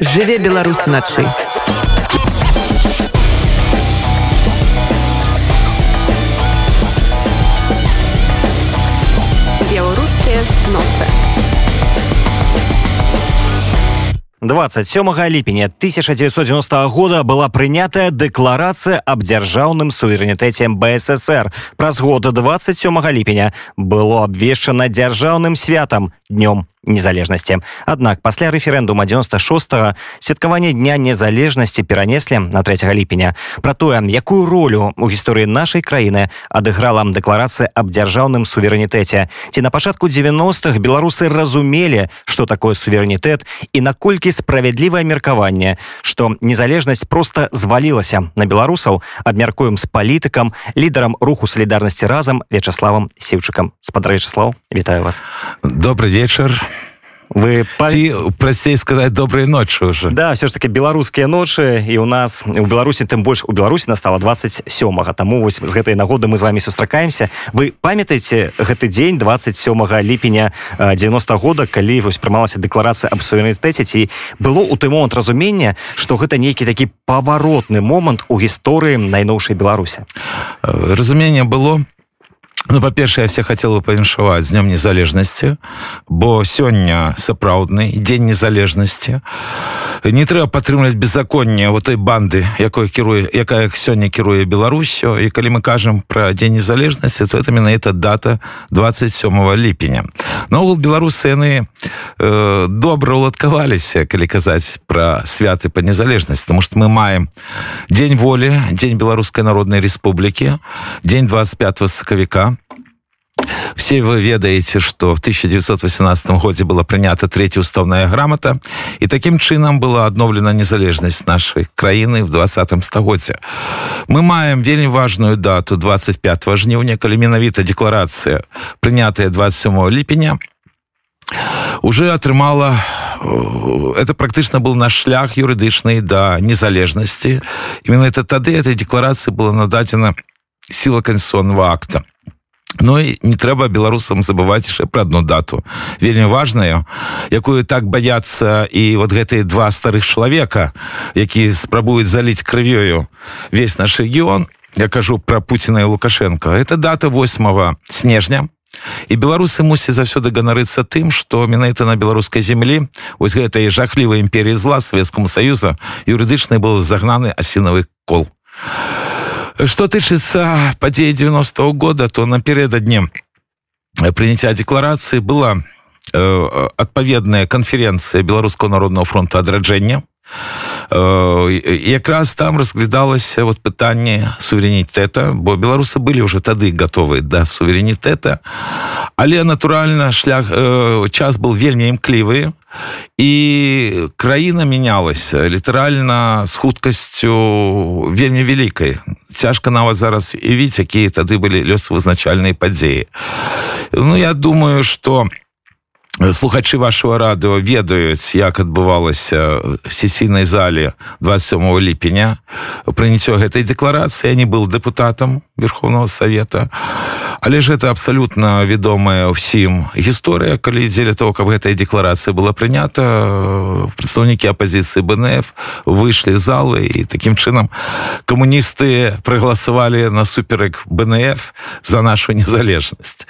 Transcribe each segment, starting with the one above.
жыве Беларусь уначы. Беларускія ноцы. 27 ліпеня 1990 года была прынятая дэкларацыя аб дзяржаўным суверэнітэце бСр праз год 27 ліпеня было абвешчана дзяржаўным святам днём незалежнасці аднак пасля рэферэндума 96 святкаванне дня незалежнасці перанеслі на 3 ліпеня про тое якую ролю у гісторыі нашай краіны адыграла дэкларацыя аб дзяржаўным суверэнітэце ці на пачатку 90-х беларусы разумелі что такое суверэнітэт і наколькі справядлівае меркаванне что незалежнасць просто звалілася на беларусаў абмяркуем з палітыкам лідарам руху солідарнасці разам вячаславам сеўчыкам спадарчаслав вітаю вас. Добрый вечер вы Ці, прасцей сказаць добрай ночы уже. Да все ж таки беларускія ночы і у нас у беларусі тым больш у беларусі настала 27 таму вось з гэтай нагоды мы з вами сустракаемся. Вы памятаеце гэты дзень 27 ліпеня 90 года калі вось прымалася дэкларацыя аб суверэнітэце? Ці было у той момант разумення что гэта нейкі такі паваротны момант у гісторыі найноўшай беларуся разумение было Ну па-першае, я все хацела бы павіншаваць з днём незалежнасці, бо сёння сапраўдны дзень незалежнасці. Не трэба падтрымліваць беззаконне у той банды, якой кіруе, якая сёння кіруе Беларусю. І калі мы кажам пра дзень незалежнасці, то это менавіта дата 27 ліпеня. Наогул беларусы яны э, добра ўладкаваліся, калі казаць пра святы па незалежнасці, тому што мы маем дзень волі, дзень беларускай народнай рэспублікі, дзень 25 сакавіка все вы ведаеце что в 1918 годзе была прынята третья уставная грамота і таким чынам была адноўлена незалежнасць нашай краіны в двадцатым стагоддзе мы маем вельмі важную дату 25 жніўня калі менавіта декларацыя прынятая 27 ліпеня уже атрымала это практычна был наш шлях юрыдычны да незалежнасці. Именно это тады этой декларацыі было нададзена сила конституционного акта Ну і не трэба беларусам забываць яшчэ пра одну дату. Вельмі важную якую так баяцца і вот гэтыя два старых чалавека які спрабуюць заліць крывёю весь наш рэгіён. Я кажу про Пуціна і лукашенко это дата 8 снежня. І беларусы мусяць заўсёды ганарыцца тым што менавіта на беларускай землі вось гэтай жахлівай імперіі зла савецкому саюза юрыдычны был загнаны асінавы кол. а Что тычыцца падзеі 90 -го года, то напередадні прыняцця декларацыі была э, адпаведная канферэнцыя беларускаго народного фронта адраджэння. Э, якраз там разглядалася вот пытанне суверэнітэта, бо беларусы былі уже тады готовы да суверэнітэта. Але натуральна шлях э, час был вельмі імклівы і краіна мянялася літаральна з хуткасцю вельмі вялікай цяжка нават зараз уявіць якія тады былі лёсавызначальныя падзеі ну я думаю что слухачы вашего радыо ведаюць як адбывалася в сесійнай зале 27 ліпеня. Прыняццё гэтай декларацыі не был депутатам верховного совета але ж это абсолютно вядомая ўсім гісторыя калі дзеля того каб гэтая декларацыя была прынята прадстаўнікі апозіцыі бнф выйшлі залы і таким чынам камуністы прагаласавалі насуперак бнф за нашу незалежнасць.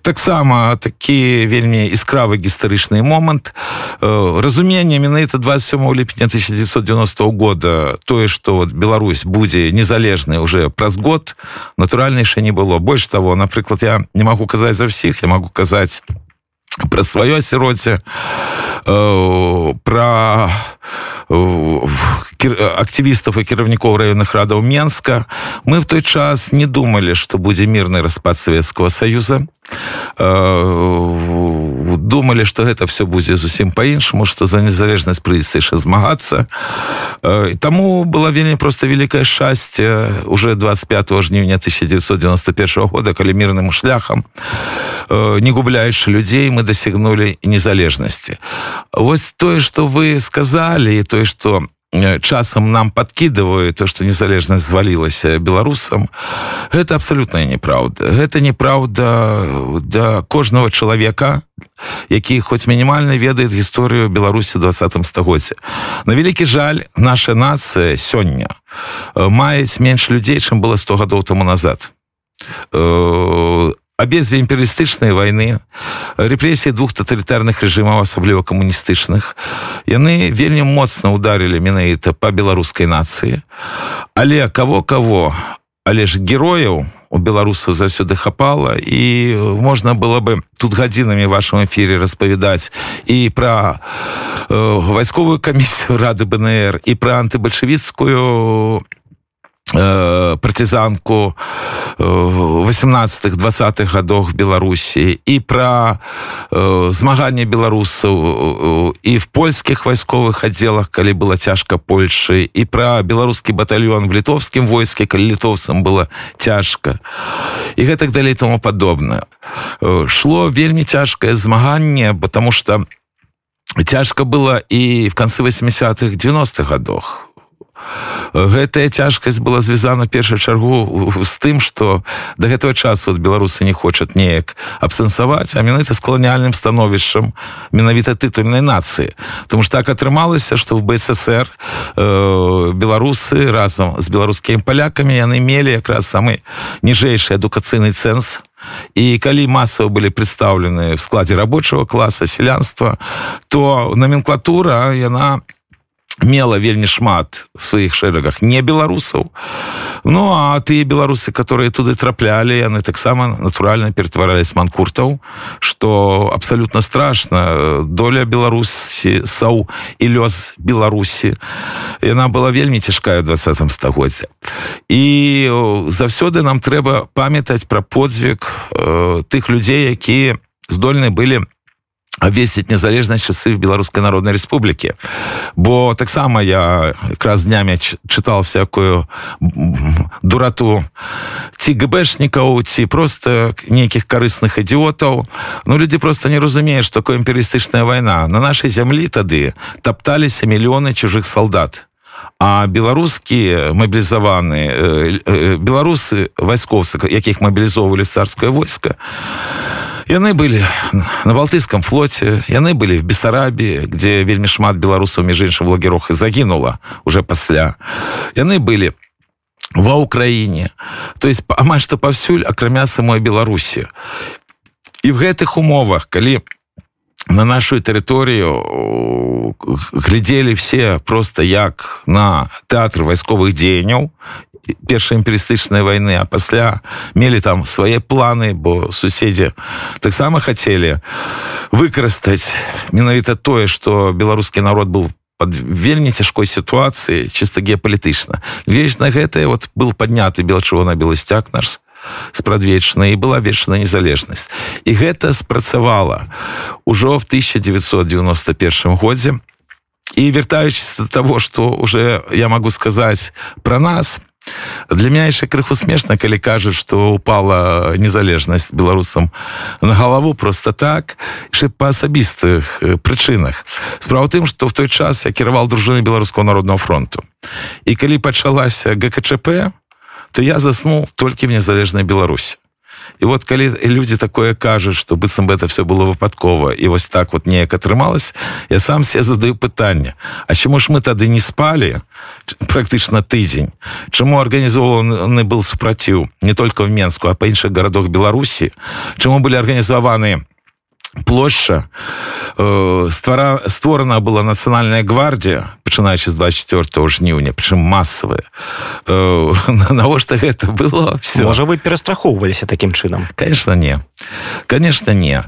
Таксама такі вельмі іскравы гістарычны момант. Разуменне менавіта 27 ліпеня 1990 года тое что вот Беларусь будзе незалежная уже праз год натуральна яшчэ не было. Больш того напрыклад я не могу казаць за ўсіх я могу казаць пра сваё асіроце э, пра актывістаў і кіраўнікоў раённых радаў Менска. Мы в той час не думалі што будзе мірны распад Савецкага саюза э, думалі што гэта все будзе зусім по-іншаму што за незалежнасць прыйдзецца яшчэ змагацца э, таму была вельмі просто вялікае шчасце уже 25 жніўня 1991 года калі мірным шляхам э, не губляючы людзей мы дасягнули незалежнасці Вось тое что вы сказали і тое что Э, часам нам подкидывают то что незалежнасць звалілася беларусам это абсолютная неправда. Это неправда да кожного чалавека які хоць мінімальна ведает гісторыю беларусі двадцатым стагоддзе на вялікі жаль наша нацыя сёння э, маюць менш людзей чым было 100 гадоў тому назад. Э, абедзве імперыялістычнай войны рэпрэсіі двух таталітарных рэжымаў асабліва камуністычных яны вельмі моцна ударылі менавіта по беларускай нацыі але кого кого але ж герояў у беларусаў заўсёды хапала і можна было бы тут гадзінамі вашем эфире распавядаць і про э, вайсковую камісію рады бнр і про антыбальшавіцкую Э, партизанку 18 20-х годах беларусі і про э, змаганне беларусаў э, і в польскіх вайсковых аддзелах калі было цяжка польльшы і про беларускі батальон в літовскім войске калі літовцам было цяжка і гэтак далей тому падобна шло вельмі цяжкае змаганне потому что цяжка было і в канцы 80-х 90-х годах гэтая цяжкасць была звязана першую чаргу з тым что до гэтага часу от беларусы не хочуць неяк абсэнсаваць а менавіта з каланіальным становішчам менавіта тытульнай нацыі. Тому что так атрымалася что в бСр э, беларусы разам з беларускімі палякамі яны мелі якраз самы ніжэйшы адукацыйны цэнс і калі масава былі прадстаўлены в складзе рабочего класа сялянства то номенклатура яна не мела вельмі шмат сваіх шэрагах не беларусаў. Ну а тыя беларусы которые туды траплялі яны таксама натуральна ператварались манкуртаў что абсолютно страшно доля беларусі сау і лёс беларусі. Яна была вельмі цяжкая двадцатым стагоддзе і заўсёды нам трэба памятаць пра подзвіг э, тых людзей якія здольны былі абвесціць незалежнасць часы беларускай народнай рэспублікі. Бо таксама я якраз днямі чытал всякую дурату ці гбэшнікаў ці просто нейкіх карысных ідіотаў ну людзі просто не разумеюць такое імперістычная вайна. На нашай зямлі тады тапталіся мільёны чужых салдат. Беларускія мабілізаваны э, э, беларусы вайскоўцы якіх мабілізоўвалі царское войска яны былі на балтыйском флоте яны былі в бессарабі где вельмі шмат беларусаў між іншым лагерох і загінула уже пасля яны былі ва ўкраіне то есть амаль што паўсюль акрамя самой беларусі і в гэтых умовах калі на нашу тэрыторыю глядзелі все просто як на тэатр вайсковых дзеянняў першай імперістычнай войны а пасля мелі там свае планы бо суседзі таксама хацелі выкарыстаць менавіта тое что беларускі народ под вельмі цяжкой сітуацыі чыста геапалітычна. Весь на гэтае вот был падняты белачывона беласцяк наш спрадвечна і была вечная незалежнасць. І гэта спрацавала ўжо в 1991 годзе. І вяртаючыся до того что уже я могу сказаць про нас то для меня яшчэ крыху смешна калі кажуць что упала незалежнасць беларусам на галаву просто так яшчэ па асабістых э, прычынах справа тым что в той час я кіравал дружыны беларускаго народного фронту. І калі пачалася гкчп то я заснул толькі в незалежнай беларусі і вот калі люди такое кажуць что быццам бы это все было выпадкова і вось так вот неяк атрымалось я сам себе задаю пытанне А чаму ж мы тады не спали практычна тыдзень чаму арганізованы был супраціў не только в менску а па іншых гарадах беларусі чаму былі арганізаваны плошча э, ствара створана была нацыянальная гвардія пачынаючы з 24 жніўня прычым масавая э, навошта гэта было все можа вы перастрахоўваліся таким чынам конечно не конечно не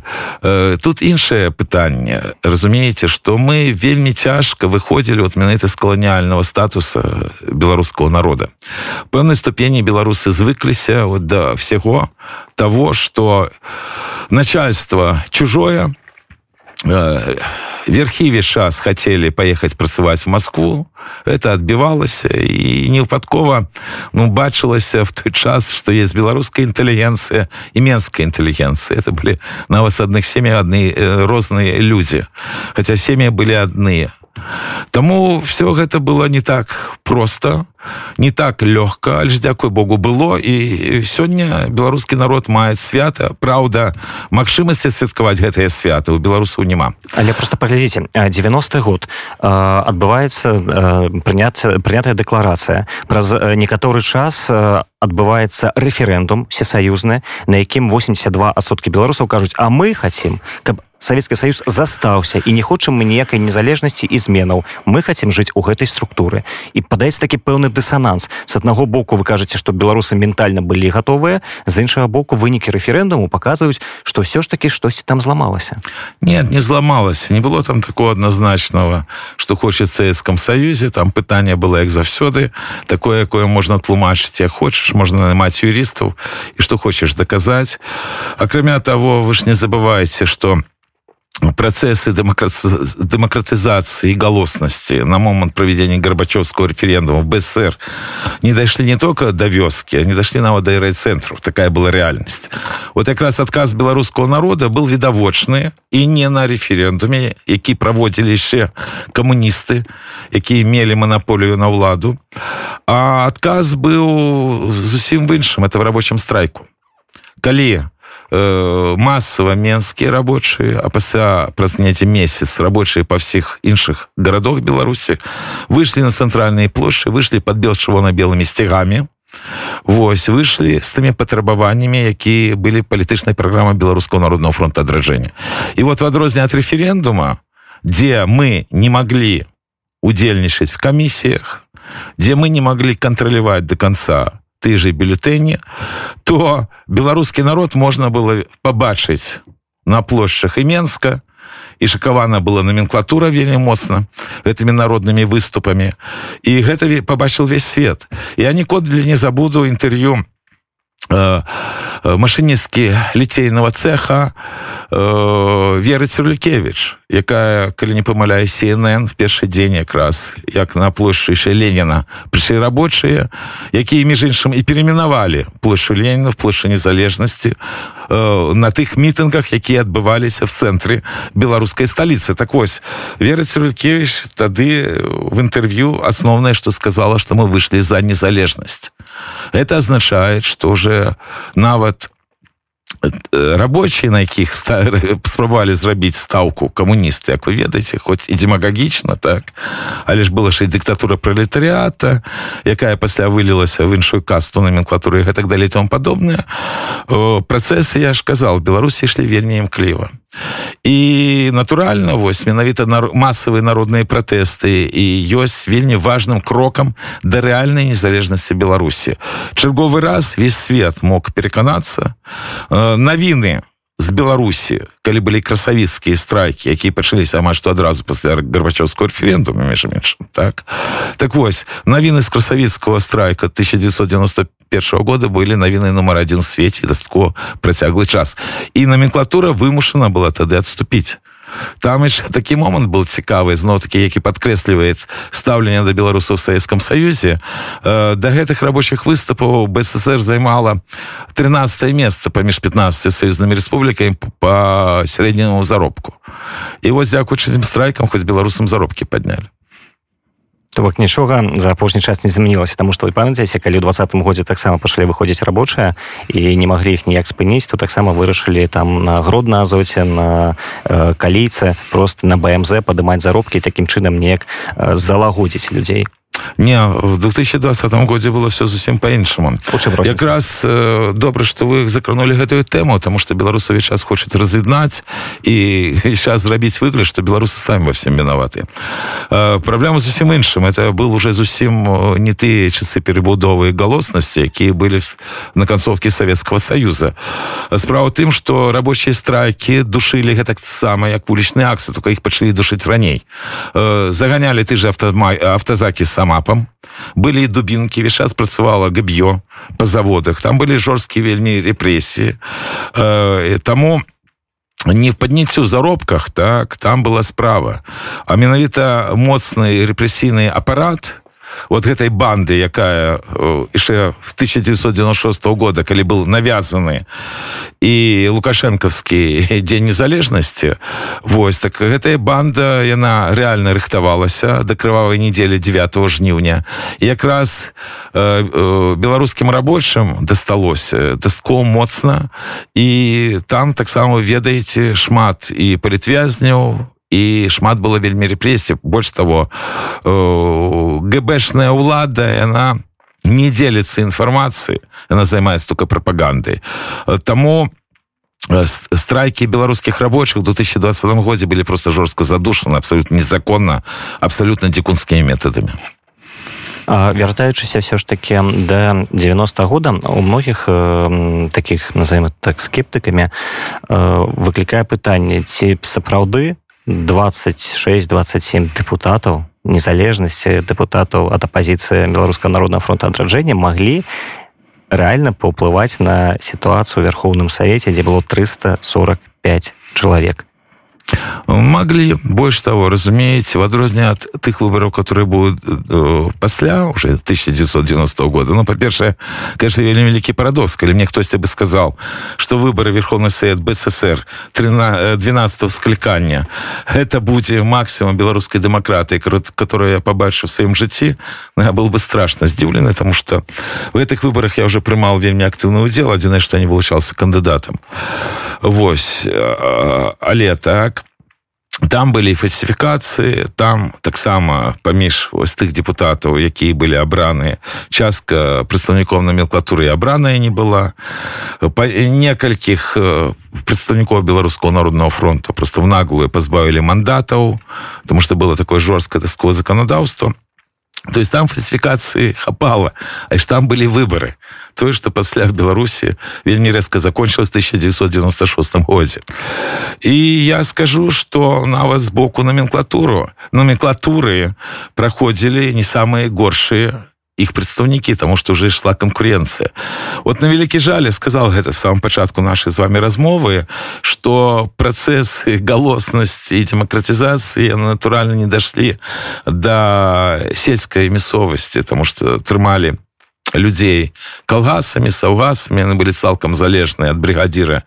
тут іншае пытанне разумееце что мы вельмі цяжка выходзілі от менавіта з каланіального статуса беларускаго народа пэўнай ступені беларусы звыкліся вот да всего того что начальство чужое э, верхі весь час хотели поехать працаваць в москву. Это отбивалася і невыпадкова ну бачылася в той час что есть беларуская інтэлігенцыя і менская інтэлігенцыя это были нават с адных сем'я адны э, розныя люди. Хотя сем'я были адныя Таму все гэта было не так просто не так лёгка але ж дзякуй Богу было. І сёння беларускі народ мае свята. Праўда магчымасці святкаваць гэтыя святы у беларусаў няма. Але просто паглядзіце 90 год адбываецца прыняць прынятая дэкларацыя. Праз некаторы час адбываецца рэферэндум всесаюзны на якім 82 асоткі беларусаў кажуць а мы хотим каб Савецкі Саюз застаўся і не хочам мы ніякай незалежнасці і зменаў. Мы хотим жыць у гэтай структуры і падаецца такі пэўны дысананс. С аднаго боку вы кажаце што беларусы ментальна былі гатовыя з іншага боку вынікі рэферэндуму показваюць што ўсё ж таки штосьці там зламалася. Нет не зламалася. Не было там такого адназначного что хочет савецкам саюзе там пытанне было як заўсёды такое якое можна тлумачыць як хочаш можна наймаць юрыстаў і что хочаш даказаць акрамя того вы ж не забываеце что процессы демократизации и голосности на момент проведения Горбачевского референдума в БССР не дошли не только до вёски, они дошли на до райцентров. Такая была реальность. Вот как раз отказ белорусского народа был видовочный и не на референдуме, які проводили еще коммунисты, які имели монополию на владу, а отказ был зусім в іншым, это в рабочем страйку. Калі Э, массово менскія рабочие а пасля праз неці месяц рабочие па всіх іншых городах беларусі вышли на цэнтральныя плошчы вышли под бел чырвона белыми сцягамі Вось выйшлі з тымі патрабаваннямі якія былі палітычнай праграмы беларускаго народного фронта адраджэння і вот в адрозне ад рэферендума дзе мы не маглі удзельнічаць в камісіях дзе мы не маглі кантраляваць до конца ты же бюлетэні то беларускі народ можна было побачыць на плошчах і менска і шакавана была номенклатура вельмі моцна гэтымі народнымі выступамі. І гэта побачыў весь свет. Я ніколі не забуду інтэрв'ю машыністкі ліцейнага цеха э, веры цюрлікевич якая калі не памыляе cnn в першы дзень якраз як на плошчыйшай леніна. Прыйшлі рабочыя якія між іншым і перамінавалі площу леніна в площу незалежнасці на тых мітынгах якія адбываліся в цэнтры беларускай сталіцы. Так вось вера цюрлікевич тады в інтэрв'ю асноўнае што сказала што мы выйшлі за незалежнасць это означает что уже нават э, рабочие на якіх спрабавалі зрабіць стаўку камуністы як вы ведаеце хоць і демагагічна так але ж была ж і дыктатура пролетарыата якая пасля вылілася в іншую касту номенклатуры гэтак далей тому падобныя працэсы я ж казал беларусі ішлі вельмі імкліва. І натуральна вось менавіта на масавыя народныя пратэсты і ёсць вельмі важным крокам да рэальнай незалежнасці беларусі. Чарговы раз весь свет мог пераканацца э, навіны з беларусі калі былі красавіцкія страйкі якія пачаліся амаль што адразу пасля гарбачоўского референдума між меншым так? Так вось навіны з красавіцкого страйка 1995 -го года былі навіны нумар адзін свеце дастко працяглы час. І номенклатура вымушана была тады адступіць там ж такі момант был цікавы зноў такі які падкрэслівае стаўленне да беларусаў савецкам саюзе. Э, да гэтых рабочых выступаў бСр займала 13 месца паміж 15 саюзнымі рэспублікамі по сярэдняму заробку. І вось дзякуючы тым страйкам хоць беларусам заробкі паднялі То бок нічога за апошні час не змянілася таму што вы памятаеце калі ў двадцатым годзе таксама пашлі выходзіць рабочыя і не маглі іх ніяк спыніць то таксама вырашылі там на грод на азоце на э, калійцы просто на бмз падымаць заробкі такім чынам неяк э, залагодзіць людзей Не в 2020 годзе было все зусім по-іншаму якраз э, добра что вы закранули гэтую тэму тому что беларусаві час хочуць раз'яднаць і сейчас зрабіць выгляд что беларусы самі во всем виноваты э, праблема зусім іншым. Это был уже зусім не тыя часы перебудовы галоснасці якія были на канцовке советского союза справа тым что рабочие страйки душили гэтак сама як вулічны аксы только іх пачалі душыць раней. Э, заганялі ты же автомай автозаки сам самапам былі дубінкі весь час працавала габ'ё по заводах. Там былі жорсткія вельмі рэпрэсіі э, таму не в падніццю заробках так там была справа. А менавіта моцны рэпрэсійны апарат вот гэтай банды якая яшчэ в 1996 года калі был навязаны і лукашэнкаўскі дзень незалежнасці вось так гэтая банда яна реально рыхтавалася да крывавай недзелі 9 жніўня якраз э, э, беларускім рабочым дасталося дастко моцна і там таксама ведаеце шмат і палітвязняў і шмат было вельмі рэпрэсій. Больш того гэбэшная ўлада яна не дзеліцца інфармацыі яна займаецца только прапагандай. Таму страйки беларускіх рабочих в 2020 годзе былі просто жорстка задушаны абсолютно незаконна абсолютно дзікунскімі методамі вяртаючыся все ж таки до 90 года у многіх э, таких назовем так скептыкамі э, выклікае пытанне ці сапраўды 26-27 дэпутатаў незалежнасці дэпутатаў ад апозіцыі беларуска народного фронта адраджэння маглі рэальна паўплываць на сітуацыю верхоўным савеце дзе было 345 чалавек могли больше того разумеете в адрозненне от тых выборов которые будут э, пасля уже 1990 года. Ну по-першае конечно вельмі вялікі парадокс калі мне хтосьці бы сказал что выборы верховный совет бСр 13 12 склікання это будзе максимум беларускай дэмакратыі которую я побачыў в сваім жыцці ну, я был бы страшно здзіўлены тому что в этих выборах я уже прымал вельмі актыўны удзел адзінае что не вылучался кандыдатам Вось але так там былі фальсіфікацыі там таксама паміж вось тых депутатаў якія былі абраныя частка прадстаўнікоў номенклатуры абраная не была. Па некалькіх прадстаўнікоў беларускаго народного фронта просто в наглую пазбавілі мандатаў потому что было такое жорсткае дасковое законодаўство то есть там фальсификации хапала а ж там были выборы. Тое что пасля в беларуси вельмі резко закончилось 1996 годзе и я скажу что нават сбоку номенклатуру. Номенклатуры проходили не самые горшие іх прадстаўнікі тому что уже ішла конкуренцыя вот на вялікі жале сказал гэта в самом пачатку нашай з вами размовы что працэсы галоснасці і демократизацыі натуральна не дайшлі до сельскай мясцовасці тому что трымалі людзей калгасамі саўгасамі яны былі цалкам залежныя ад бригадзіра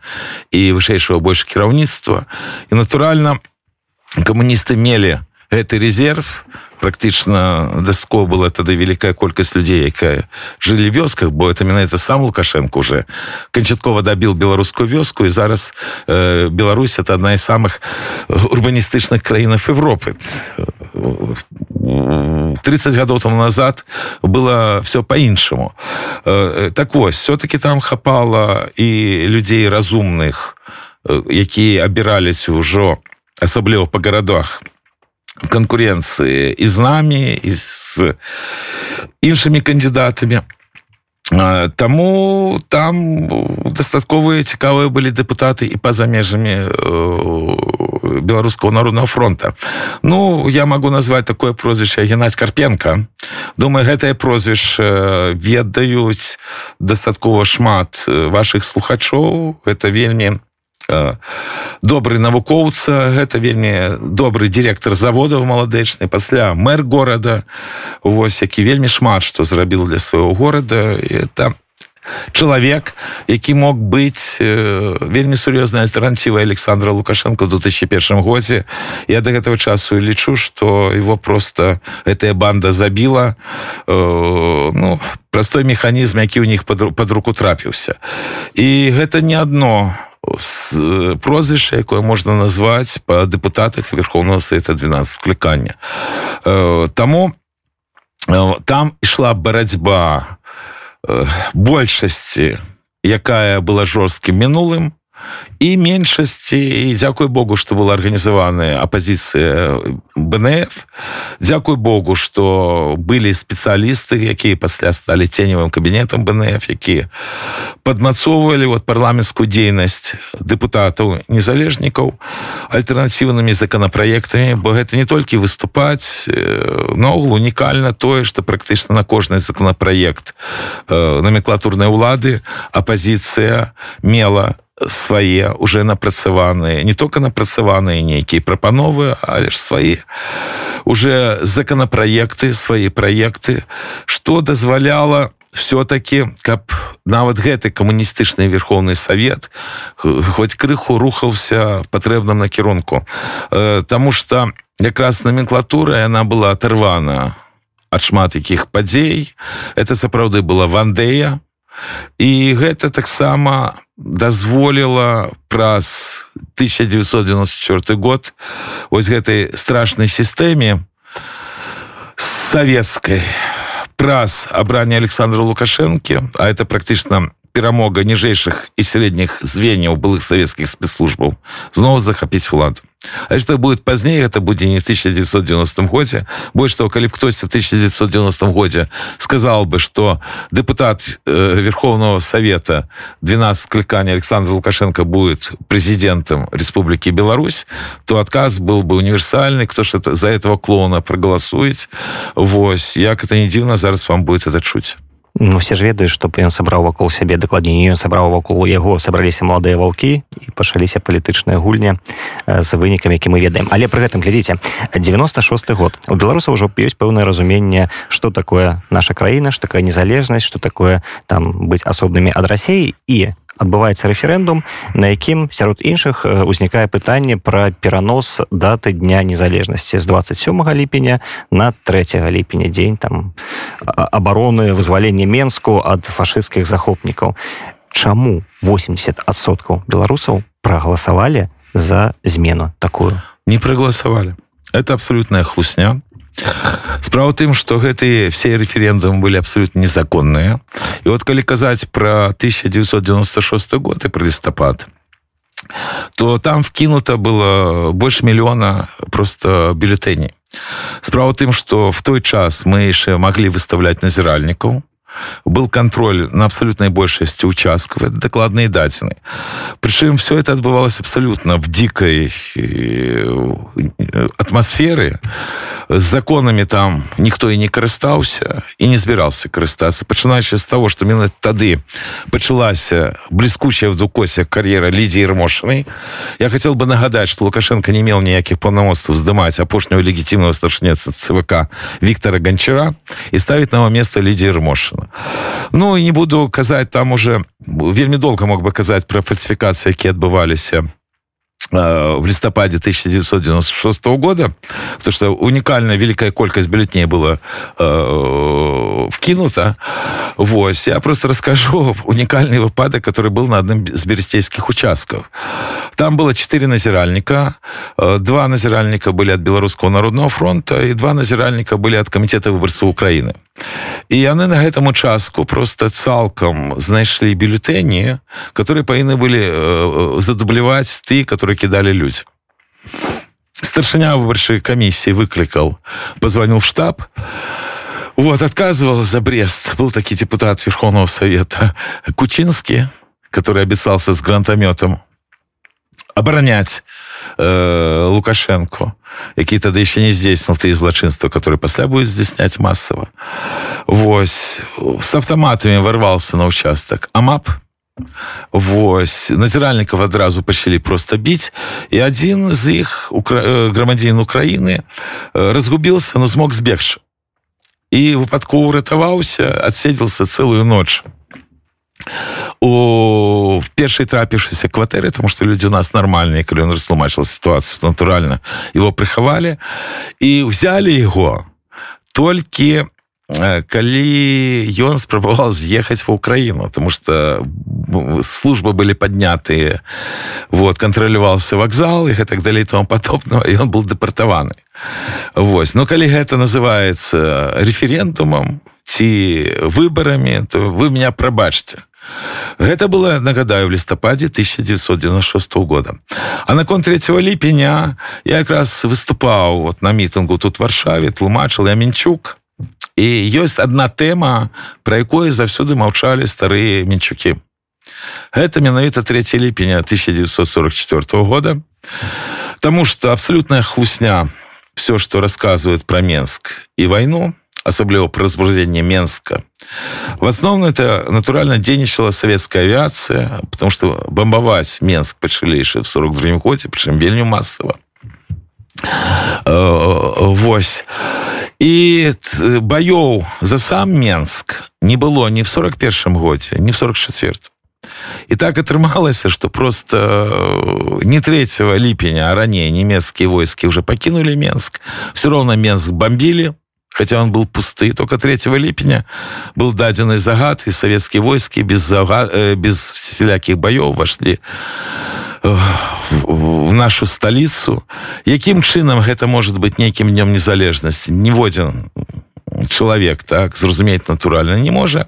і вышэйшего больш кіраўніцтва і натуральна камуністы мелі гэты резерв на практычна даско была тады вялікая колькасць людзей якая жылі вёсках бо это менавіта сам лукашенко уже канчаткова дабіл беларускую вёску і зараз э, Беларусь это одна из самых урбаністычных краінах Европы. 30 гадоў тому назад было все по-іншаму э, так вось все-таки там хапала і людзей разумных э, якія абіраліся ўжо асабліва по гарадах конкуренции и с нами, и с іншими кандидатами. Таму там дастатковыя цікавыя былі дэпутаты і па-за межамі беларускаго народного фронта. Ну я могу назвать такое прозвішча геннадь карпенко. Думаю гэтае прозвішча ведаюць дастаткова шмат ваших слухачоў. Это вельмі добрый навукоўца гэта вельмі добрый директор заводаў маладэчны пасля мэр горада вось які вельмі шмат што зрабіў для свайго горада это чалавек які мог быць вельмі сур'ёзнай альтэрнатывай александра лукашенко в 2001 годзе. Я до гэтага часу лічу что его просто гэтая банда забіла ну простой механізм які ў них под, под руку трапіўся. І гэта не одно прозвішча якое можна назваць па дэпутатах верховного света 12 склікання таму там ішла барацьба большасці якая была жорсткім мінулым і меншасці і дзякуй Богу што была арганізаваная апозіцыя БНФ. Дзякуй Богу што былі спецыялісты якія пасля сталі ценевым кабінетам БНФ якія падмацоўвалі вот парламенцкую дзейнасць дэпутатаў незалежнікаў альтэрнатыўнымі законапраектамі бо гэта не толькі выступаць наогул унікальна тое што практычна на кожны законапраект номенклатурнай улады апозіцыя мела свае уже напрацаваныя не только напрацаваныя нейкія прапановы але ж свае уже законапраекты свае праекты что дазваляла все-таки каб нават гэты камуністычны верховны совет хоть крыху рухаўся патрэбным накірунку. Э, Таму что якраз номенклатура яна была оторвана ад шмат якіх падзей. Это сапраўды была вандея і гэта таксама дазволіла праз 1994 год ось гэтай страшнай сістэме савецкай праз абранне александра лукашэнкі а это практычна перамога ніжэйшых і сярэдніх звенняў былых савецкіх спецслужбаў зноў захапіць уладу А что будет позднее, это будет не в 1990 году. Больше того, коли кто-то в 1990 году сказал бы, что депутат э, Верховного Совета 12 кликаний Александр Лукашенко будет президентом Республики Беларусь, то отказ был бы универсальный. Кто же за этого клоуна проголосует? Вот. Як это не дивно, зараз вам будет это чуть. Ну все ж ведаюць што ён сабраў вакол сябе дакладней ён сабраў вакол яго сабраліся маладыя ваўкі і пачаліся палітычныя гульні з вынікамі які мы ведаем. Але пры гэтым глядзіце 96 год. У беларусаў ужо ёсць пэўнае разуменне што такое наша краіна ж такая незалежнасць што такое там быць асобнымі ад рассеі і адбываецца рэферэндум на якім сярод іншых узнікае пытанне пра перанос даты дня незалежнасці з 27 ліпеня на 3 ліпеня дзень там абароны вызвалення менску ад фашысцкіх захопнікаў. Чаму 80соткаў беларусаў прагаласавалі за змену такую? Не прагаласавалі. Это абсолютная хлусня справа тым что гэтые все референдумы были абсолютно незаконныя. І вот калі казаць про 1996 год и про лістапад то там вкинуто было больше миллиона просто бюллетеней справа тым что в той час мы яшчэ могли выставлять назіральнікаў был контроль на абсолютной большасці участков это докладные дадзены причым все это отбывалось абсолютно в дикой э, атмосферы с законами там ніхто і не карыстаўся і не збірался карыстацца пачынаючы з того что менавіта тады пачалася бліскучая в дукосе кар'ера лідзі ірмошанай я хотел бы нагадать что лукашенко не мел ніякіх паўнамоцтваў здымаць апошнюю легітимного старшнец цвк Виктора гончара і ставить на место лідзі ірмошана Ну і не буду казаць там уже вельмі долго мог бы казаць про фальсифікацыі якія адбываліся в листопаде 1996 года, потому что уникальная великая колькость бюллетней была э, вкинута. Вот. Я просто расскажу уникальный выпадок, который был на одном из берестейских участков. Там было четыре назиральника. Два назиральника были от Белорусского народного фронта, и два назиральника были от Комитета выборцев Украины. І яны на гэтым участку просто цалкам знайшлі бюллетэні, которые павінны былі э, задубляваць ты, которые кідалі людзі. Старшыня выбарчай камісіі выклікаў, позвонил в штаб. Вот, отказывал за Брест. Был таки депутат Верховного Совета Кучинский, который обещался с гранатометом оборонять э, Лукашенко, які тады еще не здзейснил ты злачынства, который пасля будет здзяйсняць массово. Вось с автоматами ворвался на участок. Амап Вось назіральнікаў адразу пачалі просто біць і адзін з іх укра... Э, грамадзін Украіны э, разгубился но змог збегчы і выпадково ратаваўся адседзелся целую ноч у першай трапіўшыся кватэры тому что люди у нас нормальные калі ён растлумачыў ситуацию натуральна его прыхавалі і взяли его толькі калі ён спрабаваў з'ехаць в украіну тому что службы были поднятыя вот контролюваўся вокзал і гэтак далей тому потопного і он был дэпартаваны Вось ну калі гэта называется референдумам ці выбарамі то вы меня прабачце Гэта было нагадаю в лістападзе 1996 года. А наконт 3 ліпеня я якраз выступаў вот на мітынгу тут варшаве тлумачыл я мінчук і ёсць одна тэма про якое заўсёды маўчалі старыя мінчукі. Гэта менавіта 3 ліпеня 1944 года. Таму что абсолютная хлусня все что рассказывает про менск і войну асабліва пры разбужденне Менска в основном это натурально дзейнічала советская авиация потому что бомбаваць Менск пачалі яшчэ в 42 годзе прычым вельмі массово Вось. І баёў за сам Менск не было ні в 41 годзе ні в 44 і так атрымалася что просто не 3 ліпеня а раней нямецкія войскі уже пакінули Менск. Все равно Менск бомбілі хотя он был пусты только 3 ліпеня был дадзены загад і савецкія войскі без зага... без всялякіх баёў вошли в нашу сталіцу якім чынам гэта может быть нейкім днём незалежнасці ніводзін чалавек так зразумець натуральна не можа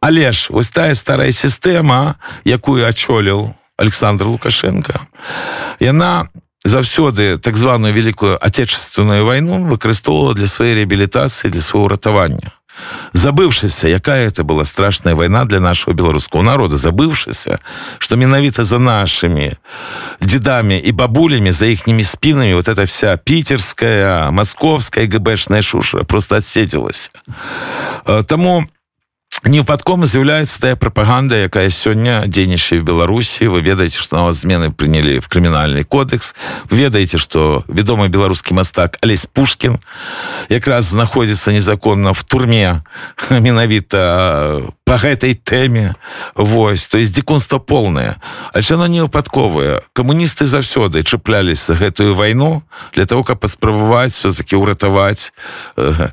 але ж вось тая старая сістэма якую адчоліў александр лукашенко. Яна заўсёды так званую великкую отечественную войну выкарыстоўвала для сваёй реабілітацыі для свайго ратавання забывшыся якая это была страшная война для нашего беларускаго народа забывшыся что менавіта за нашими дедами и бабулями за ихними спинами вот эта вся питерская московская гбшная шуша просто отседзілась тому невыпадком з'яўляецца тая прапаганда якая сёння дзейнічае в беларусі. Вы ведаеце что на вас змены прынялі в крымінальны кодекс. Ведаеце что вядомы беларускі мастак алесь пушкин якраз знаходзіцца незаконна в турме менавіта по гэтай тэме Вось. То есть дзікунства полное. Оно не выпадковае камуністы заўсёды чаплялись за гэтую вайну для того каб паспрабаваць все-таки ўратаваць э,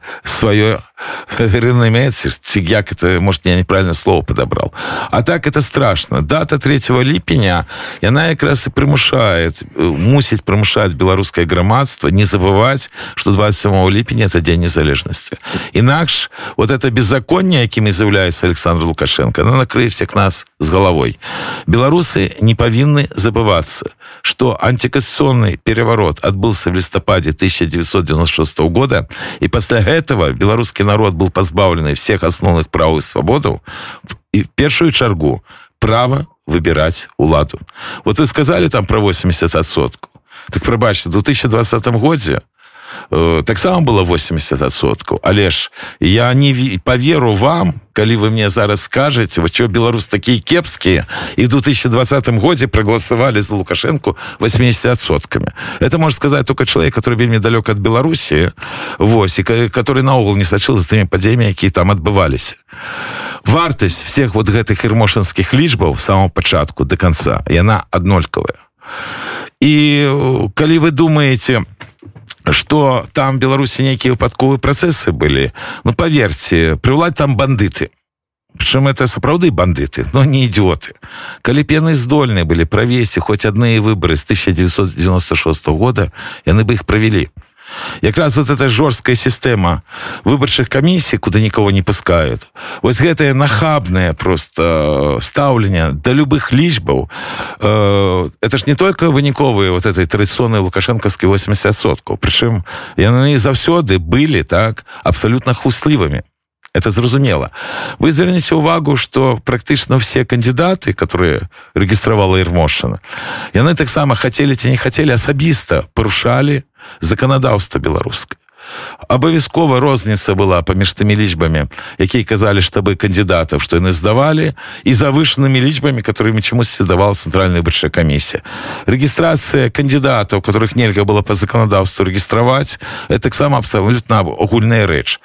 рынамеці ці як это может я неправильно слово подобрал. А так это страшно. Дата 3 ліпеня яна якраз і прымушает мусіць прымушаць беларускае грамадства не забывать что 27 ліпеня это дзень незалежнасці інакш вот это беззаконне якімі з'яўляецца александр лукашенко. Она накрые всех нас с головой. Беларусы не павінны забываться что антикассационный переворот отбылся в лістападе 1996 года и пасля этого беларускі народ был позбавлены всех основных прав и свободаў и в першую чаргу право выбирать уладу. Вот вы сказали там про 80 отсотку так прабачьте в 2020 годзе э, таксама было 80соткаў але ж я не поверу вам калі вы мне зараз скажете вот что беларус такие кепскія і в 2020 годзе проголосовали за лукашенко 80сотками это может сказать только человек который вельмі далек от беларусі вось и который наогул не сачыл за тымі падзеямі якія там адбывались вартасць всех вот гэтых ірмошанскіх лічбаў самого пачатку до конца яна аднолькавая і калі вы думаете что там беларусі нейкія выпадковыя працэсы былі ну поверьте прыўлад там бандыты Прычым это сапраўды бандыты но не ідиоты калі пены здольныя былі правесці хоць адныя выборы з 1996 года яны бы іх правялі якраз вот эта жорсткая сістэма выбарчых камісій куда никого не пускают вось гэтае нахабное просто стаўленне да любых лічбаў э, это ж не только выніковыя вот этой традыцыйнай лукашэнкаўскай 80соткаў прычым яны заўсёды былі так абсолютно хлуслівымі это зразумела вы звернеце увагу что практычна все кандидаты которые рэгістравала ірмошана яны таксама хотели ці не хотели асабіста парушалі заканадаўства беларускае абавязкова розніца была паміж тымі лічбамі якія казалі штабы кандидатаў што яны здавалі і завышанымі лічбамі которыми чамусьці давала цэнтральная бычая камісія рэгістрацыя кандидатаў которых нельга было по заканадаўству рэгістраваць таксама абсалютна агульная рэч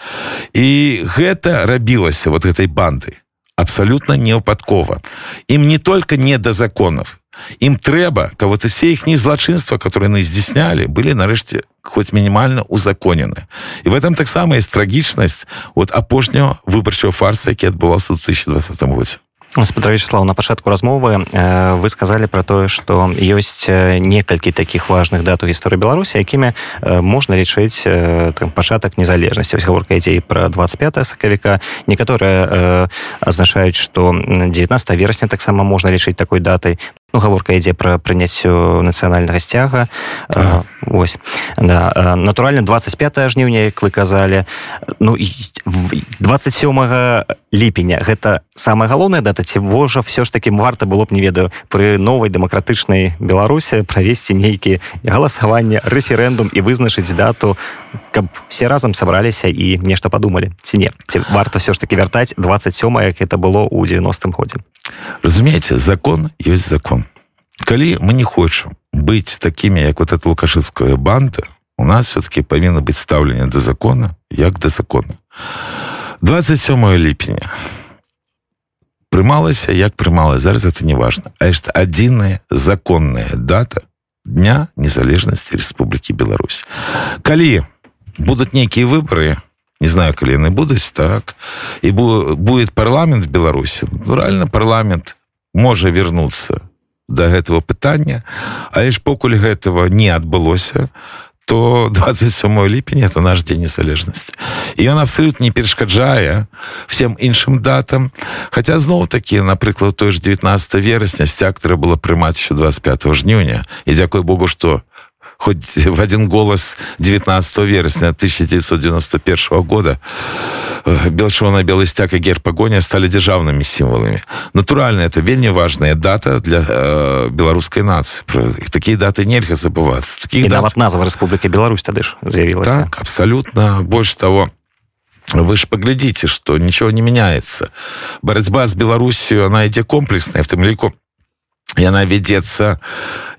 і гэта рабілася вот этой банды абсалютна невыпадкова ім не только не да законов ім трэба каб вот все іхнія злачынства которые яны здзяйснялі былі нарэшце хоть мінімальна узаконены. І в этом таксама есть трагічнасць вот апошняго выбарчого фарса які адбываўся в 2020 годзе. Спадарвячеслав на пачатку размовы вы сказали про тое что ёсць некалькі таких важных дат у гісторыі беларусі якімі можна лічыць там пачатак незалежнасці гаворка ідзе про 25 сакавіка. Некаторыя азначаюць что 19 верасня таксама можна лічыць такой датай ну, гаворка ідзе пра прыняццю нацыянальнага сцяга ага. ось да. натуральна 25 жніўня як вы казалі ну 27 ліпеня. Гэта самая галоўная дата ці вожа все ж таки варта было б не ведаю пры новай дэмакратычнай беларусі правесці нейкі галасаванне рэферэндум і вызначыць дату каб все разам сабраліся і нешта падумалі ці не. Ці варта все ж таки вяртаць 27 як это было у 90-м годзе. Разумееце закон ёсць закон. Калі мы не хочам быць такімі як вот эта лукашыцкая банда у нас все-таки павінна быць стаўленне да закона як да закона 27 ліпеня прымалася як прымала зараз это не важно. А это адзіная законная дата дня незалежнасці Республікі Беларусь. Калі будут нейкія выборы не знаю калі яны будуць так і будет парламент в беларусі реально парламент можа вернуться до гэтага пытання але ж покуль гэтага не адбылося то 27 ліпеня это наш дзень незалежнасці і ён абсолютно не перашкаджае всем іншым датам. Хотя зноў такі напрыклад той ж 19 верасня сцяктара было прымаць еще 25 жніўня і дзякуй Богу что хоть в один голос 19 вересня 1991 года э, белшона белый стяг и герб погоня стали державными символами натурально это вельмі важная дата для э, беларускай нации такие даты нельзя забываться таких дат... назва республики беларусь тады ж заявилась так абсолютно больше того вы же поглядите что ничего не меняется барацьба с беларусью она ідзе комплексная в тым ліку яна вядзецца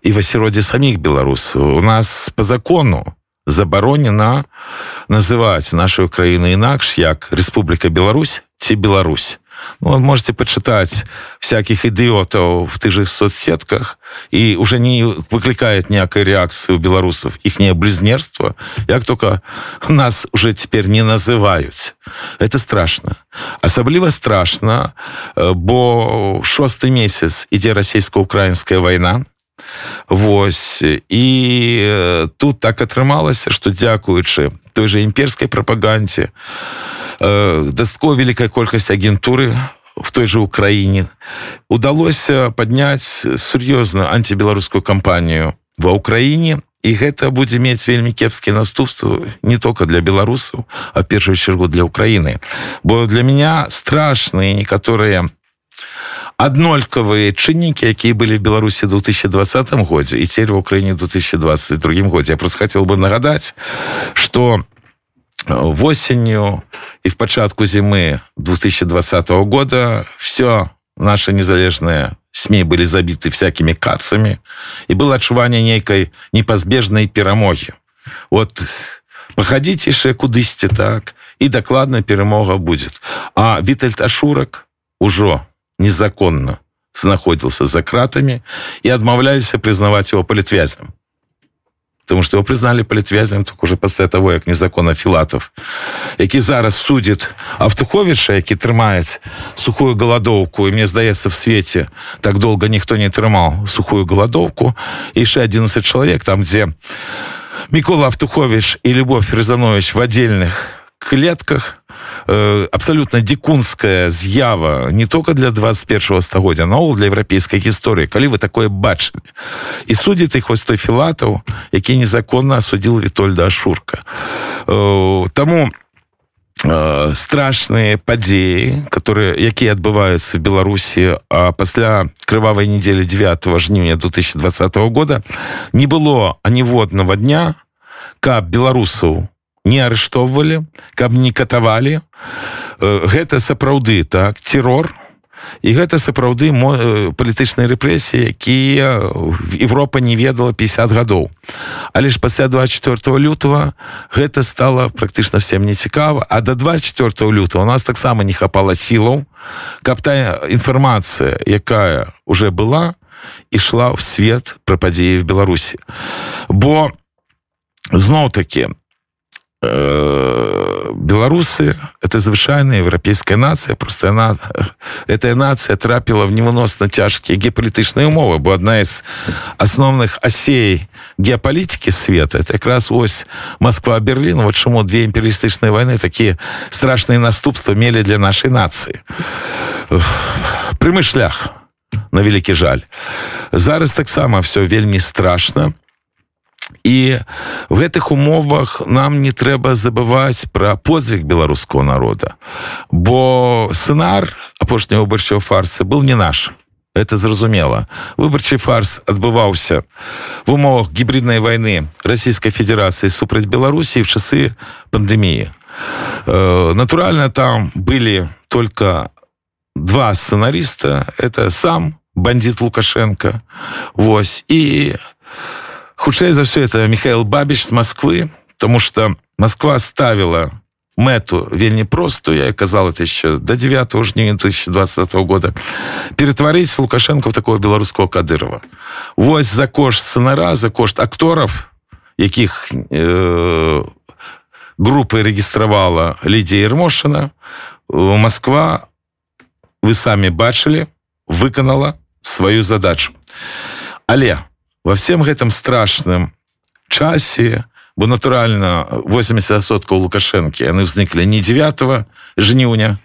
і в асяроддзе саміх беларусаў у нас по закону забаронена называць нашу краіну інакш як Республіка Беларусь ці Беларусь Ну, можете почитать всяких идиотов в тых же соцсетках и уже не выкликает некой реакции у белорусов их близнерство як только нас уже теперь не называют. Это страшно. Асабліва страшно э, бо шосты месяц ідзе расійско-украинская война. Вось. І э, тут так атрымалася что дзякуючы той же імперской прапагандзе э, дастко великая колькасць агентуры в той же Украіне удалося падняць сур'ёзна антибеларускую кампанію ва Украіне і гэта будзе мець вельмі кепскія наступствы не только для беларусаў а першую чергу для Украіны бо для меня страшныя некаторыя аднолькавыя чыннікі якія былі в беларусі 2020 годзе і церь в Украіне 2022 годзе я просто хотел бы нагадаць что восенню и в початку зимы 2020 года все наши незалежные СМИ были забиты всякими кацами и было адчуванне нейкай непазбежнай перамоги вот походите яшчэ кудысьці так и докладно перамога будет. А вітальд ашурак ужо незаконно знаходзіился за кратами и адмаўляліся признавать его палітвязням потому что его признали политвязем только уже после того як незаконно филатов які зараз судит автуховича які трымает сухую голодовку и мне здаецца в свете так долго никто не трымал сухую голодовку. Еще 11 человек там где микола автухович и любовь резанович в отдельных клетках. Э, абсолютно дикунская з'ява не только для 21 стагоддзя наогул для еўрапейскай гісторыі калі вы такое бачылі і судзіць іх вось той філатаў які незаконна асудзіл вітольда ашурка. Э, таму э, страшныя падзеі которые якія адбываюцца в беларусі а пасля крывавай недзелі 9 жніўня 2020 года не было аніводнага дня каб беларусаў у не арыштоўвалі каб не катавалі. Гэта сапраўды так террор і гэта сапраўды палітычныя рэпрэсіі якія Европа не ведала 50 гадоў. Але ж пасля 24 лютого гэта стало практычна всем не цікава а до 24 лютого у нас таксама не хапала сілаў каб тая інфармацыя якая уже была ішла ў свет пра падзеі в беларусі. Бо зноў таки Э, беларусы это звычайная еўрапейская нацыя просто она эта нацыя трапіла в невыносна цяжкія геапалітычныя умовы бо одна из асноўных асей геапалітики света это якраз ось москва берлін вот чаму две імперыялістычныя войны такія страшныя наступства мелі для нашай нацыі прямы шлях на вялікі жаль. Зараз таксама все вельмі страшно і в гэтых умовах нам не трэба забываць пра подзвіг беларускаго народа. Бо сцэнар апошняго выбарчого фарсы был не наш. Это зразумела. Выбарчы фарс адбываўся в умовах гібриднай войны Российской Федерации супраць Беларусі в часы пандеміі э, натуральна там были только два сценариста. Это сам бандит лукашенко. Вось. І хутчэй за все это Михаил бабіч з Москвы потому что Москва ставила мэту вельмі простую я казала это еще до 9 жніня 2020 года перетворить лукашенко в такого беларускаго кадырова. Вось за кошт сценара за кошт акторов якіх э, группы регістравала Лідія Ермошина Москва вы самі бачылі выканала сваю задачу. Але во всем гэтым страшным часе бо натуральна 80соткаў лукашэнкі яны ўзніклі не 9 жніўня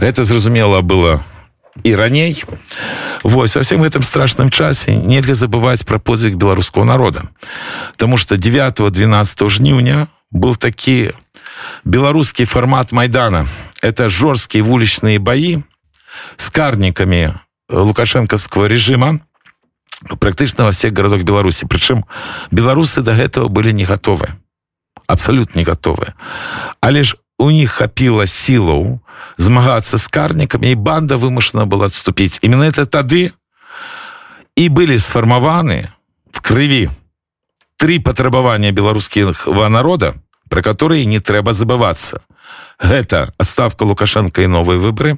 это зразумела было і раней Вось во всем гэтым страшным часе нельга забываць пра подзвіг беларускаго народа Таму что 9 12 жніўня был такі беларускі фармат майдана это жорсткія вулічныя баі с карнікамі лукашэнкаўского режима Практычна во всех городах беларусі. Прычым беларусы до гэтага былі не готовы абсолютно не готовы але ж у них хапіла сілаў змагацца с карнікамі і банда вымушана была отступіць именно это тады і былі сфармаваны в крыві три патрабавання беларусківа народа про которые не трэба забывацца. Гэта адставка лукашенко і новыя выборы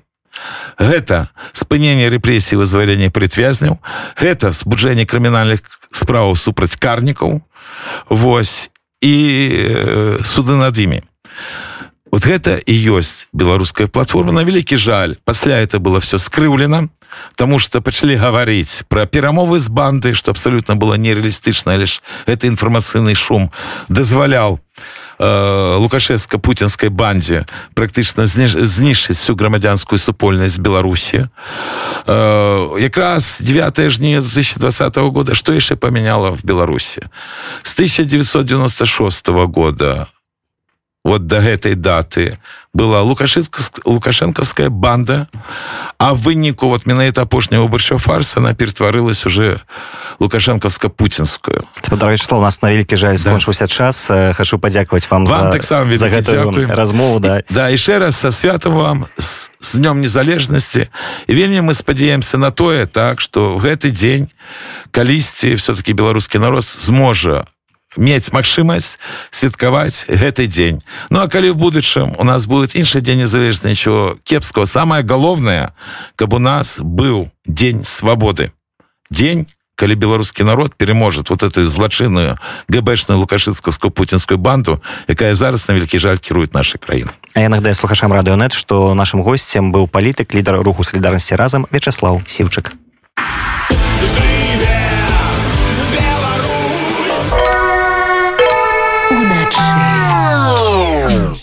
гэта спыненне рэпрэсій вызвалення прытвязняў. Гэта збуджэнне крымінальных справаў супраць карнікаў. Вось. І э, суды над імі вот гэта і ёсць беларуская платформа. На вялікі жаль пасля это было все скрыўлена Таму что пачалі гаварыць пра перамовы з банды што абсалютна было нереалістычна лишь это інфармацыйны шум дазваляў Э, лукашевска-путінскай бандзе практычна знішчыць всю грамадзянскую супольнасць беларусі. Э, якраз 9 жніня 2020 года что яшчэ памяняла в беларусі? С 1996 года вот до гэтай даты была лукашенковская банда а выніку вот менавіта апошняго выбарчого фарса она ператварылась уже лукашенковска-путинскую дарэчы у нас на вялікі жаль скончыўся да. час. Хочу падзякаваць вам, вам за, таксама за размову да. Да яшчэ раз со святым вам с, с днём незалежнасці і вельмі мы спадзяемся на тое так что гэты дзень калісьці все-таки беларускі народ зможа мець магчымасць святкаваць гэты дзень. Ну а калі в будучым у нас будет іншы дзень незалежна нічого кепского самое галоўнае каб у нас быў дзень свабоды. Дзень калі беларускі народ переможет вот эту злачынную гэбэчную лукашыцкаўскую путинскую банду якая зараз на вялікі жаль кірует нашай краіны А я нагадаю слухашам радыёнет што нашим госцем быў палітык лідар руху солідарнасці разам Вячаслав сіўчык